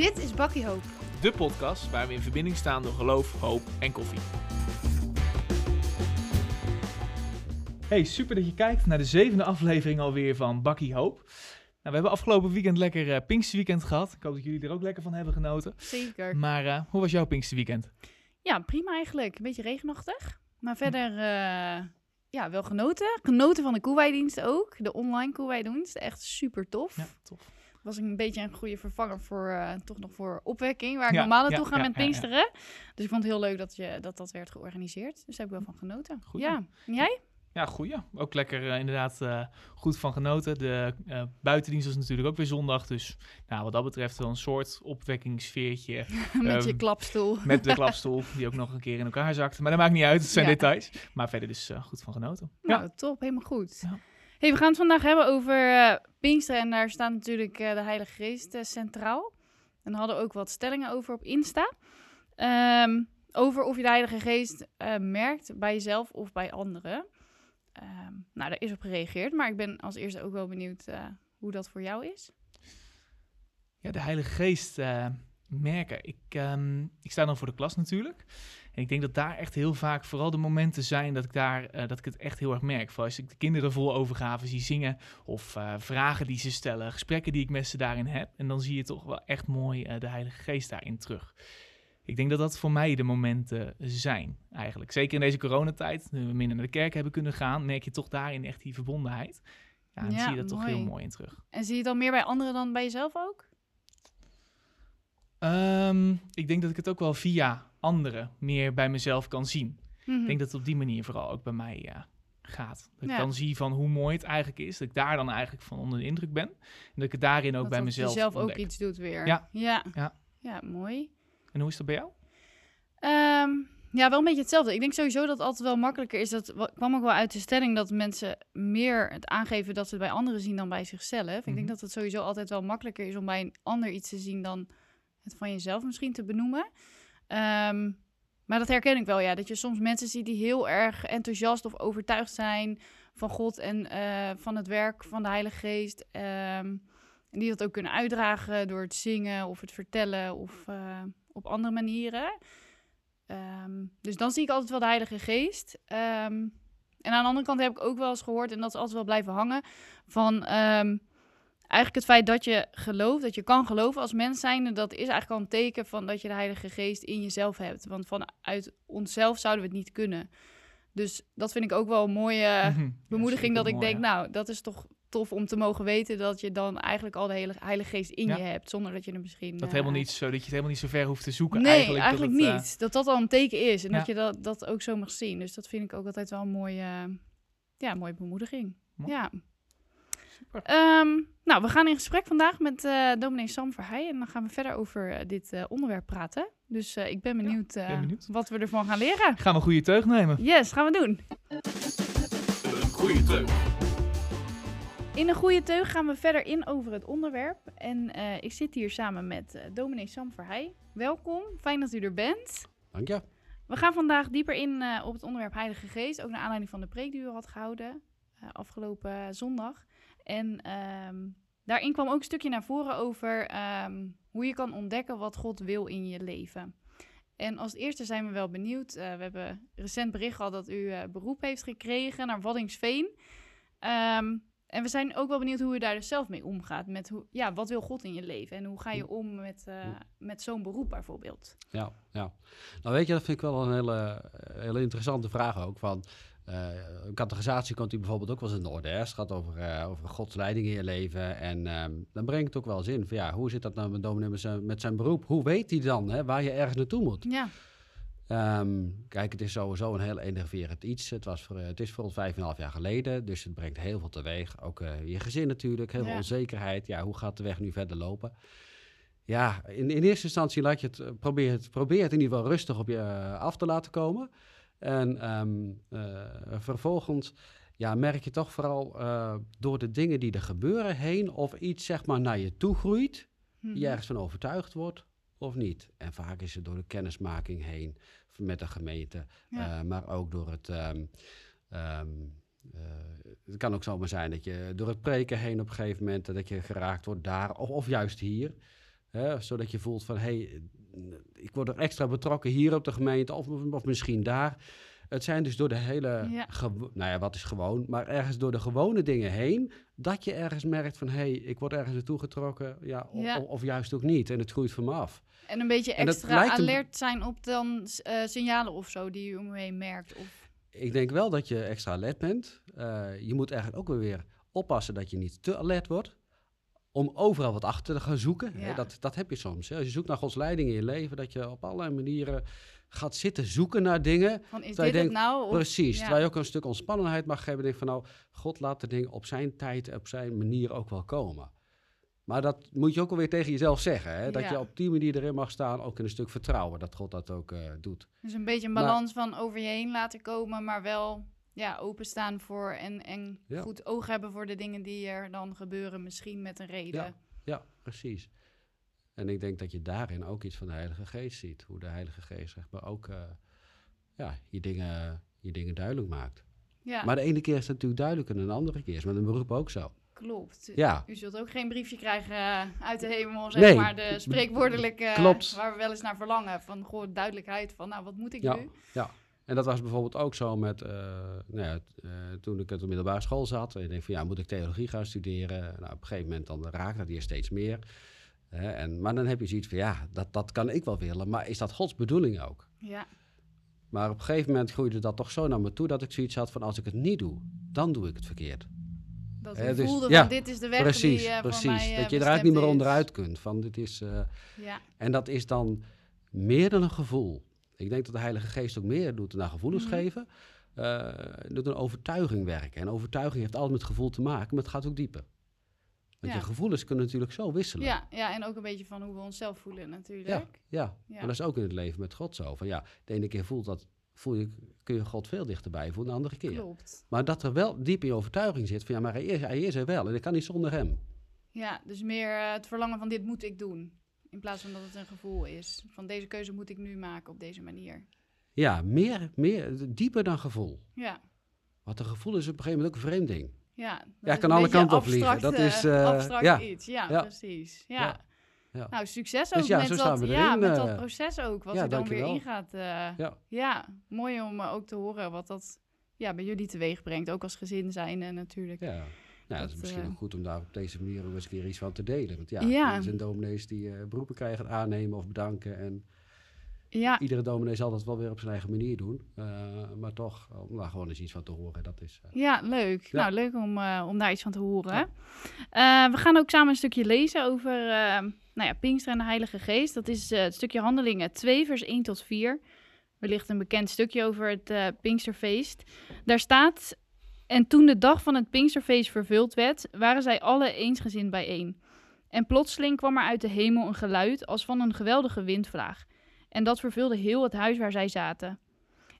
Dit is Bakkie Hoop. De podcast waar we in verbinding staan door geloof, hoop en koffie. Hey, super dat je kijkt naar de zevende aflevering alweer van Bakkie Hoop. Nou, we hebben afgelopen weekend lekker uh, Pinksterweekend gehad. Ik hoop dat jullie er ook lekker van hebben genoten. Zeker. Maar uh, hoe was jouw Pinksterweekend? Ja, prima eigenlijk. Een beetje regenachtig. Maar verder, uh, ja, wel genoten. Genoten van de koewijdienst ook. De online koewijdienst. Echt super tof. Ja, tof was een beetje een goede vervanger voor uh, toch nog voor opwekking, waar ik normaal naartoe ja, ga met Pinksteren. Dus ik vond het heel leuk dat je, dat, dat werd georganiseerd. Dus daar heb ik wel van genoten. Goed, ja. En jij? Ja, goeie. Ook lekker uh, inderdaad uh, goed van genoten. De buitendienst was natuurlijk ook weer zondag. Dus nou, wat dat betreft wel een soort opwekkingssfeertje. met je klapstoel. Met de klapstoel, die ook nog een keer in elkaar zakte. Maar dat maakt niet uit, het zijn details. Maar verder dus goed van genoten. Nou, top. Helemaal goed. We gaan het vandaag hebben over uh, Pinksteren en daar staat natuurlijk uh, de Heilige Geest uh, centraal. En hadden ook wat stellingen over op Insta. Um, over of je de Heilige Geest merkt bij jezelf of bij anderen. Um, nou, daar is op gereageerd, maar ik ben als eerste ook wel benieuwd hoe dat voor jou is. Ja, de Heilige Geest merken. Ik, um, ik sta dan voor de klas natuurlijk. En ik denk dat daar echt heel vaak vooral de momenten zijn dat ik, daar, uh, dat ik het echt heel erg merk. Vooral als ik de kinderen vol overgave zie zingen of uh, vragen die ze stellen, gesprekken die ik met ze daarin heb. En dan zie je toch wel echt mooi uh, de Heilige Geest daarin terug. Ik denk dat dat voor mij de momenten zijn, eigenlijk. Zeker in deze coronatijd, nu we minder naar de kerk hebben kunnen gaan, merk je toch daarin echt die verbondenheid. Ja, dan ja, zie je dat mooi. toch heel mooi in terug. En zie je het dan meer bij anderen dan bij jezelf ook? Um, ik denk dat ik het ook wel via anderen meer bij mezelf kan zien. Mm -hmm. Ik denk dat het op die manier vooral ook bij mij ja, gaat. Dat ja. ik dan zie van hoe mooi het eigenlijk is. Dat ik daar dan eigenlijk van onder de indruk ben. En dat ik het daarin ook dat bij mezelf zelf ook iets doet weer. Ja. Ja. ja. ja, mooi. En hoe is dat bij jou? Um, ja, wel een beetje hetzelfde. Ik denk sowieso dat het altijd wel makkelijker is. Dat kwam ook wel uit de stelling dat mensen meer het aangeven dat ze het bij anderen zien dan bij zichzelf. Mm -hmm. Ik denk dat het sowieso altijd wel makkelijker is om bij een ander iets te zien dan het van jezelf misschien te benoemen. Um, maar dat herken ik wel, ja. Dat je soms mensen ziet die heel erg enthousiast of overtuigd zijn van God en uh, van het werk van de Heilige Geest. Um, en die dat ook kunnen uitdragen door het zingen of het vertellen of uh, op andere manieren. Um, dus dan zie ik altijd wel de Heilige Geest. en aan de andere kant heb ik ook wel eens gehoord, en dat is altijd wel blijven hangen, van eigenlijk het feit dat je gelooft, dat je kan geloven als mens zijn, dat is eigenlijk al een teken van dat je de Heilige Geest in jezelf hebt. Want vanuit onszelf zouden we het niet kunnen. Dus dat vind ik ook wel een mooie bemoediging. Ja, dat ik mooi, denk, ja. nou, dat is toch tof om te mogen weten dat je dan eigenlijk al de hele Heilige Geest in ja. je hebt, zonder dat je er misschien. Dat, uh, helemaal niet zo, dat je het helemaal niet zo ver hoeft te zoeken. Nee, eigenlijk, eigenlijk dat het, niet. Uh... Dat dat al een teken is en dat je dat, dat ook zo mag zien. Dus dat vind ik ook altijd wel een mooie, ja, mooie bemoediging. Mooi. Ja. Um, nou, we gaan in gesprek vandaag met uh, dominee Sam Verheij. En dan gaan we verder over uh, dit uh, onderwerp praten. Dus ik ben benieuwd, ja, ben benieuwd, wat we ervan gaan leren. Gaan we een goede teug nemen? Yes, gaan we doen. Een goede teug. In een goede teug gaan we verder in over het onderwerp. En ik zit hier samen met dominee Sam Verheij. Welkom, fijn dat u er bent. Dank je. We gaan vandaag dieper in op het onderwerp Heilige Geest. Ook naar aanleiding van de preek die u had gehouden afgelopen zondag. En um, daarin kwam ook een stukje naar voren over um, hoe je kan ontdekken wat God wil in je leven. En als eerste zijn we wel benieuwd. Uh, we hebben recent bericht gehad dat u uh, beroep heeft gekregen naar Waddingsveen. Um, en we zijn ook wel benieuwd hoe u daar dus zelf mee omgaat. Met hoe, ja, wat wil God in je leven? En hoe ga je om met, uh, met zo'n beroep bijvoorbeeld? Ja, ja. Nou weet je, dat vind ik wel een hele, hele interessante vraag ook. Van, categorisatie komt u bijvoorbeeld ook wel eens in de orde. Hè? Het gaat over, uh, over Gods leiding in je leven. En um, dan brengt het ook wel eens in van ja, hoe zit dat nou met dominee met zijn, beroep? Hoe weet hij dan hè, waar je ergens naartoe moet? Ja. Um, kijk, het is sowieso een heel enerverend iets. Het, was voor, het is voor ons vijf en half jaar geleden, dus het brengt heel veel teweeg. Ook uh, je gezin natuurlijk, heel veel onzekerheid. Ja, hoe gaat de weg nu verder lopen? Ja, in, in eerste instantie laat je het, probeer, het, probeer het in ieder geval rustig op je af te laten komen. En um, uh, vervolgens ja, merk je toch vooral uh, door de dingen die er gebeuren heen of iets zeg maar naar je toe groeit, hmm. je ergens van overtuigd wordt of niet. En vaak is het door de kennismaking heen met de gemeente, ja. uh, maar ook door het. Um, um, het kan ook zomaar zijn dat je door het preken heen op een gegeven moment dat je geraakt wordt daar of, of juist hier. Hè, zodat je voelt van, hé, hey, ik word er extra betrokken hier op de gemeente of, of misschien daar. Het zijn dus door de hele, Ja. nou ja, wat is gewoon, maar ergens door de gewone dingen heen, dat je ergens merkt van, hé, hey, ik word ergens naartoe getrokken, ja, of, Ja. Of, of juist ook niet. En het groeit van me af. En een beetje extra alert zijn op dan eh, signalen of zo die je om je heen merkt. Of, Ik denk wel dat je extra alert bent. Eh, je moet eigenlijk ook weer oppassen dat je niet te alert wordt. Om overal wat achter te gaan zoeken. Hè, dat, dat heb je soms. Hè. Als je zoekt naar Gods leiding in je leven, dat je op allerlei manieren gaat zitten zoeken naar dingen. van, is dit je het denkt, nou? Of, Precies. ja. Terwijl je ook een stuk ontspannenheid mag geven. Denk van nou, God laat de dingen op zijn tijd, op zijn manier ook wel komen. Maar dat moet je ook alweer tegen jezelf zeggen. Hè? Dat Ja. je op die manier erin mag staan, ook in een stuk vertrouwen dat God dat ook eh, doet. Dus een beetje een Maar- balans van over je heen laten komen, maar wel ja, openstaan voor en, en Ja. goed oog hebben voor de dingen die er dan gebeuren, misschien met een reden. Ja, precies. En ik denk dat je daarin ook iets van de Heilige Geest ziet. Hoe de Heilige Geest zeg maar ook eh, ja, je, dingen, je dingen duidelijk maakt. Ja, Maar de ene keer is het natuurlijk duidelijker dan de andere keer. Is met een beroep ook zo. klopt. Ja, U zult ook geen briefje krijgen eh, uit de hemel, zeg Nee. maar, de spreekwoordelijke, Klopt. waar we wel eens naar verlangen. Van gewoon duidelijkheid van, nou, wat moet ik Ja. nu? En dat was bijvoorbeeld ook zo met, eh, nou ja, eh, toen ik op de middelbare school zat. En ik denk van ja, moet ik theologie gaan studeren? Nou, op een gegeven moment dan raakt dat hier steeds meer. En, maar dan heb je zoiets van ja, dat, dat kan ik wel willen. Maar is dat Gods bedoeling ook? Ja, Maar op een gegeven moment groeide dat toch zo naar me toe dat ik zoiets had van als ik het niet doe, dan doe ik het verkeerd. dat dus- voelde ja, van, dit is de weg precies, die eh, precies. mij dat je eruit niet meer onderuit kunt. Van, dit is, Ja, en dat is dan meer dan een gevoel. Ik denk dat de Heilige Geest ook meer doet dan gevoelens Mhm. geven. eh, doet een overtuiging werken. En overtuiging heeft altijd met gevoel te maken, maar het gaat ook dieper. Want Ja. je gevoelens kunnen natuurlijk zo wisselen. ja, ja, en ook een beetje van hoe we onszelf voelen natuurlijk. ja, ja. Ja. Maar dat is ook in het leven met God zo. Van ja, de ene keer voelt dat, voel je, kun je God veel dichterbij voelen, de andere keer. Klopt. Maar dat er wel diep in je overtuiging zit van ja, maar hij is, hij is er wel en ik kan niet zonder hem. Ja, dus meer eh, het verlangen van dit moet ik doen. In plaats van dat het een gevoel is. Van deze keuze moet ik nu maken op deze manier. Ja, meer, meer, dieper dan gevoel. Ja, Want een gevoel is op een gegeven moment ook een vreemd ding. ja. Ja, is kan alle kanten op vliegen. Dat is, eh, eh, abstract ja. iets. Ja, Ja. precies. Ja. Ja. Nou, succes Dus ook ja, met, zo dat, staan we ja, met dat proces ook. Wat er dan weer dankjewel. in gaat. eh, Ja. ja, mooi om ook te horen wat dat ja, bij jullie teweeg brengt. Ook als gezin zijn en natuurlijk. Ja. Nou, dat, is misschien eh, ook goed om daar op deze manier ook eens een keer iets van te delen. Want ja, Ja. er zijn dominees die eh, beroepen krijgen, aannemen of bedanken. En Ja, iedere dominee zal dat wel weer op zijn eigen manier doen. Eh, maar toch, om daar gewoon eens iets van te horen, dat is... eh, Ja, leuk. Ja. Nou, leuk om, eh, om daar iets van te horen. Ja. Eh, we gaan ook samen een stukje lezen over eh, nou ja, Pinkster en de Heilige Geest. Dat is eh, het stukje Handelingen 2, vers 1 tot 4. Wellicht een bekend stukje over het eh, Pinksterfeest. Daar staat... En toen de dag van het Pinksterfeest vervuld werd, waren zij alle eensgezind bijeen. En plotseling kwam er uit de hemel een geluid als van een geweldige windvlaag. En dat vervulde heel het huis waar zij zaten.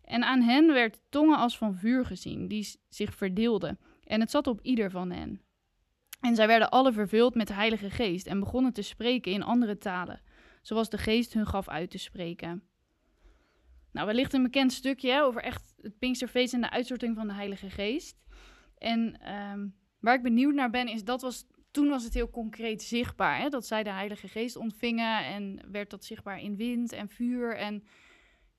En aan hen werd tongen als van vuur gezien, die zich verdeelden. En het zat op ieder van hen. En zij werden alle vervuld met de Heilige Geest en begonnen te spreken in andere talen, zoals de Geest hun gaf uit te spreken. Nou, wellicht een bekend stukje over echt het Pinksterfeest en de uitstorting van de Heilige Geest. En ehm, waar ik benieuwd naar ben, is dat was toen was het heel concreet zichtbaar. Hè, dat zij de Heilige Geest ontvingen en werd dat zichtbaar in wind en vuur. En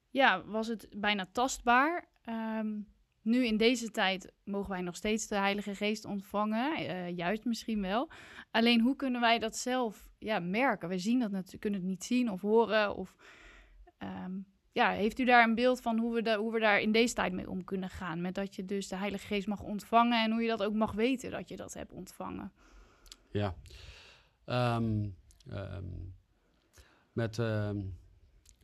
ja, was het bijna tastbaar. Ehm, nu in deze tijd mogen wij nog steeds de Heilige Geest ontvangen, eh, juist misschien wel. Alleen hoe kunnen wij dat zelf ja, merken? We zien dat natuurlijk, kunnen het niet zien of horen. Of, ehm, ja, heeft u daar een beeld van hoe we, da- hoe we daar in deze tijd mee om kunnen gaan? Met dat je dus de Heilige Geest mag ontvangen en hoe je dat ook mag weten dat je dat hebt ontvangen. Ja. Ehm, ehm, met, ehm,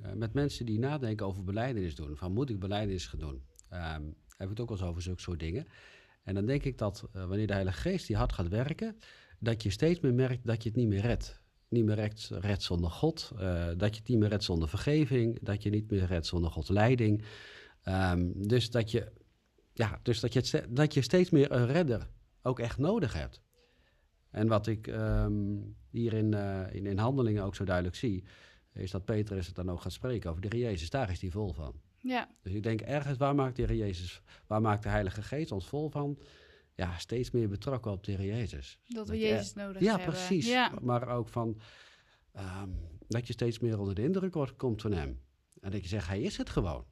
eh, met mensen die nadenken over beleidenis doen, van moet ik beleidenis gaan doen, ehm, heb ik het ook wel eens over zulke soort dingen. En dan denk ik dat eh, wanneer de Heilige Geest die hard gaat werken, dat je steeds meer merkt dat je het niet meer redt. Niet meer redt, zonder God, eh, dat je het niet meer redt zonder vergeving, dat je niet meer redt zonder Gods leiding. Ehm, dus dat je, ja, dus dat je, dat je steeds meer een redder ook echt nodig hebt. En wat ik ehm, hier in, eh, in, in handelingen ook zo duidelijk zie, is dat Petrus het dan ook gaat spreken over de Heer Jezus. Daar is hij vol van. Ja, Dus ik denk ergens, waar maakt de Heer Jezus, waar maakt de Heilige Geest ons vol van? Ja, steeds meer betrokken op de Heer Jezus. dat we Dat je- Jezus nodig Ja, hebben. precies. Ja, Maar ook van, ehm, dat je steeds meer onder de indruk wordt, komt van hem. En dat je zegt, hij is het gewoon.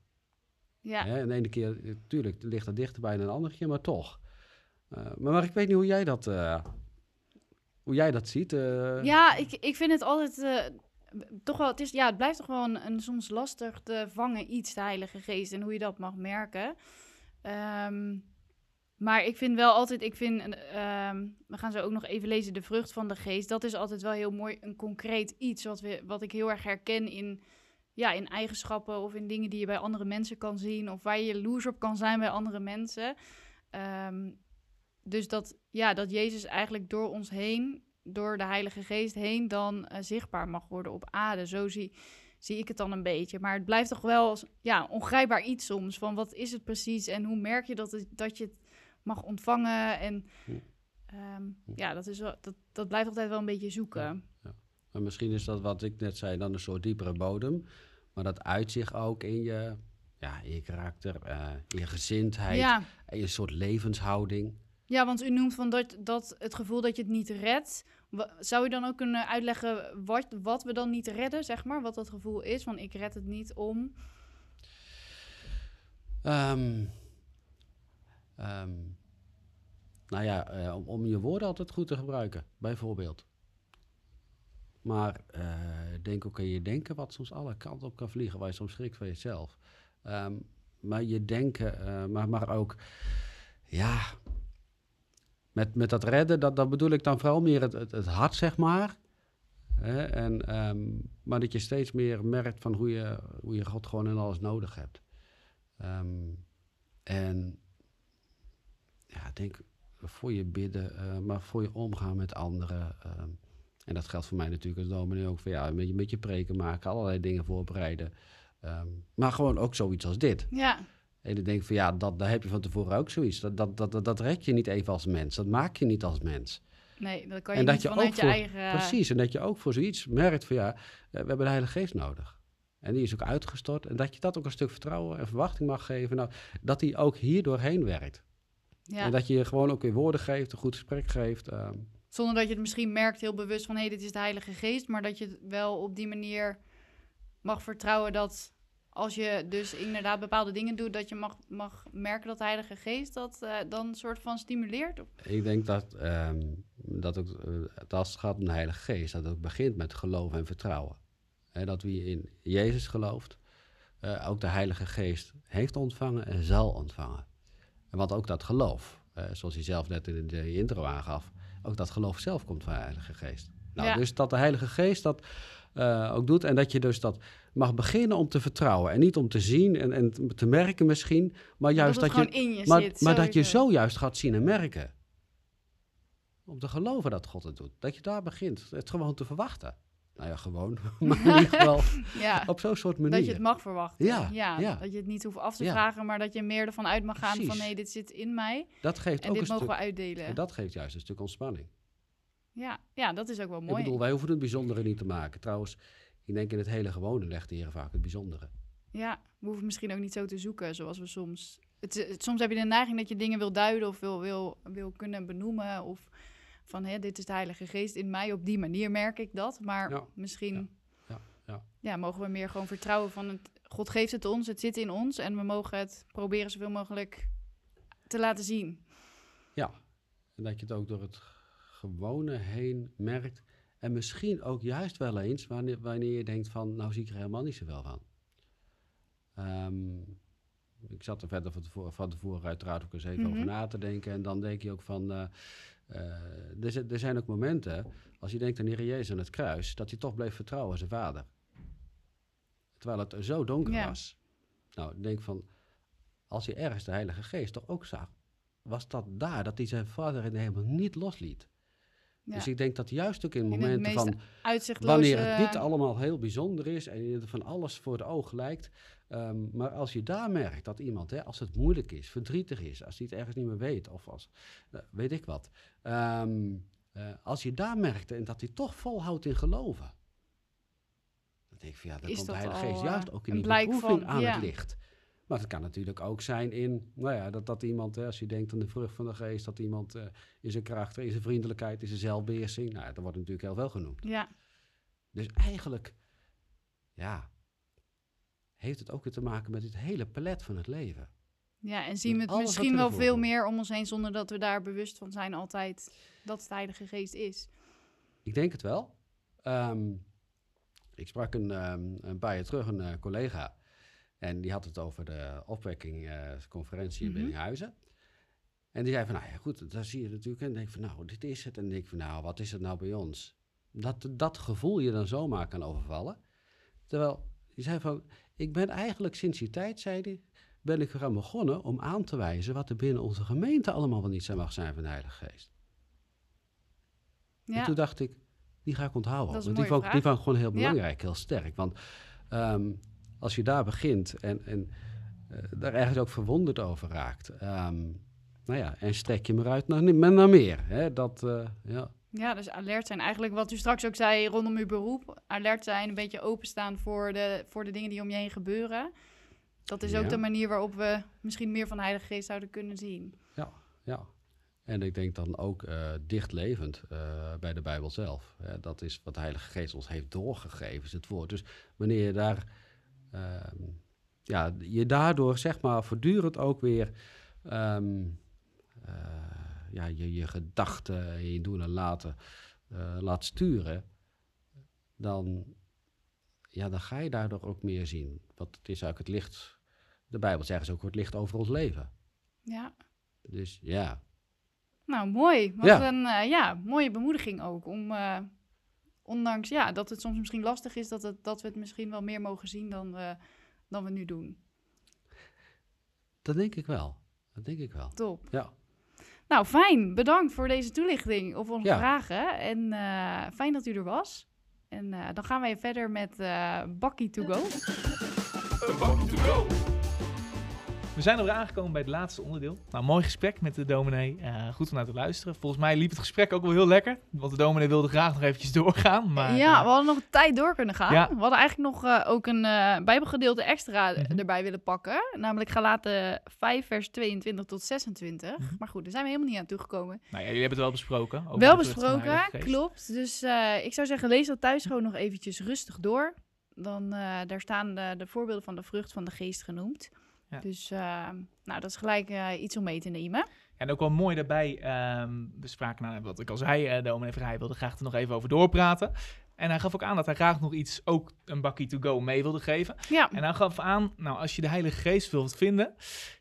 Ja. Hè? En de ene keer, natuurlijk, ligt dat dichterbij dan een andere keer, maar toch. Eh, maar, maar ik weet niet hoe jij dat, eh, hoe jij dat ziet. eh. Ja, ik, ik vind het altijd toch wel. Het, is, ja, het blijft toch wel een, een soms lastig te vangen iets, de Heilige Geest, en hoe je dat mag merken. Ehm, maar ik vind wel altijd, ik vind, ehm, we gaan zo ook nog even lezen, de vrucht van de geest. Dat is altijd wel heel mooi, een concreet iets wat, we, wat ik heel erg herken in, ja, in eigenschappen of in dingen die je bij andere mensen kan zien. Of waar je jaloers op kan zijn bij andere mensen. Ehm, dus dat, ja, dat Jezus eigenlijk door ons heen, door de Heilige Geest heen, dan eh, zichtbaar mag worden op aarde. Zo zie, zie ik het dan een beetje. Maar het blijft toch wel ja, ongrijpbaar iets soms. Van wat is het precies en hoe merk je dat, het, dat je het mag ontvangen? En Hm. ehm, ja, dat, is wel, dat, dat blijft altijd wel een beetje zoeken. Maar misschien is dat wat ik net zei, dan een soort diepere bodem. Maar dat uit zich ook in je, ja, in je karakter, eh, in je gezindheid, Ja, en je soort levenshouding. ja, want u noemt van dat, dat het gevoel dat je het niet redt. Zou u dan ook kunnen uitleggen wat, wat we dan niet redden, zeg maar? Wat dat gevoel is? Van ik red het niet om. Ehm, ehm, nou ja, eh, om, je woorden altijd goed te gebruiken, bijvoorbeeld. Maar eh, denk ook aan je denken, wat soms alle kanten op kan vliegen, waar je soms schrikt van jezelf. Ehm, maar je denken, eh, maar, maar ook, ja, met, met dat redden, dat, dat bedoel ik dan vooral meer het, het, hart, zeg maar. Hè? En, ehm, maar dat je steeds meer merkt van hoe je, hoe je God gewoon in alles nodig hebt. En ja, denk voor je bidden, eh, maar voor je omgaan met anderen. ehm, en dat geldt voor mij natuurlijk als dominee ook. Voor ja, een beetje, een beetje preken maken, allerlei dingen voorbereiden. Ehm, maar gewoon ook zoiets als dit. Ja, En ik denk van ja, dat, daar heb je van tevoren ook zoiets. Dat, dat, dat, dat, dat red je niet even als mens. Dat maak je niet als mens. nee, dat kan je En dat niet je vanuit je voor- eigen... Precies. En dat je ook voor zoiets merkt van ja, eh, we hebben de Heilige Geest nodig. En die is ook uitgestort. En dat je dat ook een stuk vertrouwen en verwachting mag geven. Nou, dat die ook hier doorheen werkt. Ja. En dat je je gewoon ook weer woorden geeft, een goed gesprek geeft. ehm, Zonder dat je het misschien merkt heel bewust van... hé, hey, dit is de Heilige Geest. Maar dat je het wel op die manier mag vertrouwen dat... als je dus inderdaad bepaalde dingen doet... dat je mag, mag merken dat de Heilige Geest dat eh, dan een soort van stimuleert. Ik denk dat, ehm, dat ook, eh, het als het gaat om de Heilige Geest, dat het ook begint met geloof en vertrouwen. Hè, dat wie in Jezus gelooft, eh, ook de Heilige Geest heeft ontvangen en zal ontvangen. En want ook dat geloof, eh, zoals hij zelf net in de intro aangaf, ook dat geloof zelf komt van de Heilige Geest. Nou, Ja. dus dat de Heilige Geest dat eh, ook doet en dat je dus dat mag beginnen om te vertrouwen en niet om te zien en, en te merken misschien, maar juist dat je je maar, zit. maar dat je zojuist gaat zien en merken. Om te geloven dat God het doet. Dat je daar begint. Het gewoon te verwachten. Nou ja, gewoon. Maar in ieder geval Ja, op zo'n soort manier. dat je het mag verwachten. Ja, ja. Dat je het niet hoeft af te vragen... maar dat je meer ervan uit mag gaan van... Precies. hey, dit zit in mij dat geeft en ook dit een mogen stuk... we uitdelen. En dat geeft juist een stuk ontspanning. Ja, ja, dat is ook wel Ik mooi. bedoel, wij hoeven het bijzondere niet te maken. Trouwens, ik denk in het hele gewone legt de Heer vaak het bijzondere. Ja, we hoeven misschien ook niet zo te zoeken zoals we soms. Het, het- soms heb je de neiging dat je dingen wil duiden of wil, wil, wil kunnen benoemen. Of van hè, dit is de Heilige Geest in mij. Op die manier merk ik dat. Maar Ja, misschien ja, ja, ja. ja, mogen we meer gewoon vertrouwen van het, God geeft het ons, het zit in ons. En we mogen het proberen zoveel mogelijk te laten zien. Ja. En dat je het ook door het gewone heen merkt. En misschien ook juist wel eens wanneer, wanneer je denkt van, nou zie ik er helemaal niet zoveel van. Ehm, ik zat er verder van tevoren, van tevoren uiteraard ook eens even Mhm. over na te denken. En dan denk je ook van, eh, eh, er, er zijn ook momenten, als je denkt aan de Heer Jezus aan het kruis, dat hij toch bleef vertrouwen aan zijn vader. Terwijl het zo donker Ja. was. Nou, ik denk van, als je ergens de Heilige Geest toch ook zag, was dat daar, dat hij zijn vader in de hemel niet losliet. Ja. Dus ik denk dat juist ook in het momenten van Uitzichtloze... wanneer het niet allemaal heel bijzonder is en je van alles voor de oog lijkt. ehm, maar als je daar merkt dat iemand, hè, als het moeilijk is, verdrietig is, als hij het ergens niet meer weet of als eh, weet ik wat. ehm, eh, als je daar merkt en dat hij toch volhoudt in geloven. Dan denk ik van ja, dan Is komt de Heilige Geest eh, juist ook in die beproeving van- aan ja. het licht. Maar het kan natuurlijk ook zijn in, nou ja, dat, dat iemand, hè, als je denkt aan de vrucht van de geest, dat iemand eh, in zijn karakter, in zijn vriendelijkheid, in zijn zelfbeheersing, nou, dat wordt natuurlijk heel veel genoemd. Ja, Dus eigenlijk, ja, heeft het ook weer te maken met het hele palet van het leven. Ja, en zien we het alles misschien wel veel meer om ons heen zonder dat we daar bewust van zijn altijd dat het Heilige Geest is. Ik denk het wel. Ehm, ik sprak een, ehm, een paar jaar terug een eh, collega. En die had het over de opwekkingconferentie Mhm. in Biddinghuizen. En die zei van, nou ja, goed, daar zie je natuurlijk. En denk van, nou, dit is het. En denk ik van, nou, wat is het nou bij ons? Dat dat gevoel je dan zomaar kan overvallen. Terwijl, die zei van, ik ben eigenlijk sinds die tijd, zei hij, ben ik eraan begonnen om aan te wijzen wat er binnen onze gemeente allemaal wel niet zijn mag zijn van de Heilige Geest. En Ja, toen dacht ik, die ga ik onthouden. Dat Want die vond, ik- die vond ik gewoon heel Ja. belangrijk, heel sterk. Want ehm, als je daar begint en, en eh, daar ergens ook verwonderd over raakt. ehm, nou ja, en strek je maar uit naar, naar meer. Hè? Dat, eh, ja. ja, dus alert zijn. Eigenlijk wat u straks ook zei rondom uw beroep. Alert zijn, een beetje openstaan voor de, voor de dingen die om je heen gebeuren. Dat is ook Ja. de manier waarop we misschien meer van de Heilige Geest zouden kunnen zien. ja. En ik denk dan ook eh dichtlevend bij de Bijbel zelf. Dat is wat de Heilige Geest ons heeft doorgegeven, is het woord. Dus wanneer je daar, ehm, ja, je daardoor zeg maar voortdurend ook weer ehm, eh, ja, je, je gedachten en je doen en laten eh, laat sturen, dan, ja, dan ga je daardoor ook meer zien. Want het is eigenlijk het licht, de Bijbel zegt ook, het licht over ons leven. Ja, Dus ja, nou mooi. Wat Ja. een eh, ja, mooie bemoediging ook. Om, ondanks ja, dat het soms misschien lastig is, dat, het, dat we het misschien wel meer mogen zien dan we, dan we nu doen. dat denk ik wel. Dat denk ik wel. Top. Ja. Nou, fijn. Bedankt voor deze toelichting op onze Ja. vragen. En eh, fijn dat u er was. En eh, dan gaan wij verder met eh Bakkie to go. Een bakje to go. We zijn alweer aangekomen bij het laatste onderdeel. Nou, mooi gesprek met de dominee. Eh, goed om naar te luisteren. Volgens mij liep het gesprek ook wel heel lekker. Want de dominee wilde graag nog eventjes doorgaan. Maar, ja, eh, we hadden nog een tijd door kunnen gaan. Ja. We hadden eigenlijk nog eh, ook een bijbelgedeelte extra Mhm. erbij willen pakken. Namelijk Galaten 5 vers 22 tot 26. Mhm. Maar goed, daar zijn we helemaal niet aan toegekomen. nou ja, jullie hebben het wel besproken. over Wel besproken, klopt. Dus ik zou zeggen, lees dat thuis gewoon nog eventjes rustig door. Dan, daar staan de, de voorbeelden van de vrucht van de geest genoemd. Ja. Dus eh, nou, dat is gelijk eh, iets om mee te nemen. En ook wel mooi daarbij, ehm we spraken nou, wat ik al zei, eh, de dominee Vrij wilde graag er nog even over doorpraten. En hij gaf ook aan dat hij graag nog iets, ook een bakkie to go mee wilde geven. Ja, En hij gaf aan, nou, als je de Heilige Geest wilt vinden,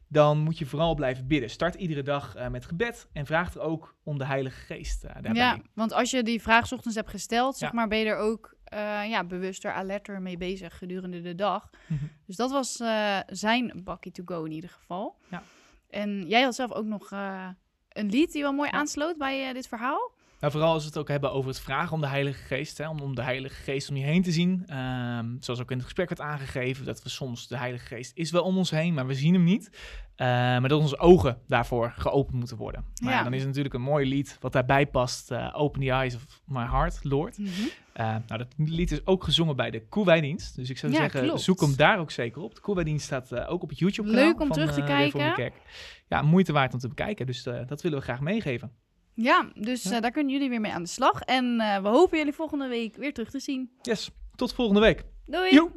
dan moet je vooral blijven bidden. Start iedere dag met gebed en vraag er ook om de Heilige Geest daarbij. ja, want als je die vraag 's ochtends hebt gesteld, zeg maar, ben je er ook eh, ja, bewuster, alerter mee bezig gedurende de dag. Mhm. Dus dat was eh, zijn bakkie to go in ieder geval. Ja. En jij had zelf ook nog eh, een lied die wel mooi Ja. aansloot bij dit verhaal. Nou, vooral als we het ook hebben over het vragen om de Heilige Geest. Hè, om, om de Heilige Geest om je heen te zien. Ehm, zoals ook in het gesprek werd aangegeven, dat we soms de Heilige Geest is wel om ons heen, maar we zien hem niet. Eh, maar dat onze ogen daarvoor geopend moeten worden. Maar ja, dan is het natuurlijk een mooi lied wat daarbij past. eh, Open the eyes of my heart, Lord. Mhm. Eh, nou, dat lied is ook gezongen bij de Koewijdienst. Dus ik zou Ja, zeggen, klopt. zoek hem daar ook zeker op. De Koewijdienst staat eh, ook op het YouTube-kanaal. Leuk om van, terug te eh, kijken. Ja, moeite waard om te bekijken. Dus dat willen we graag meegeven. Ja, dus Ja. eh, daar kunnen jullie weer mee aan de slag. En eh, we hopen jullie volgende week weer terug te zien. Yes, tot volgende week. Doei! Joe.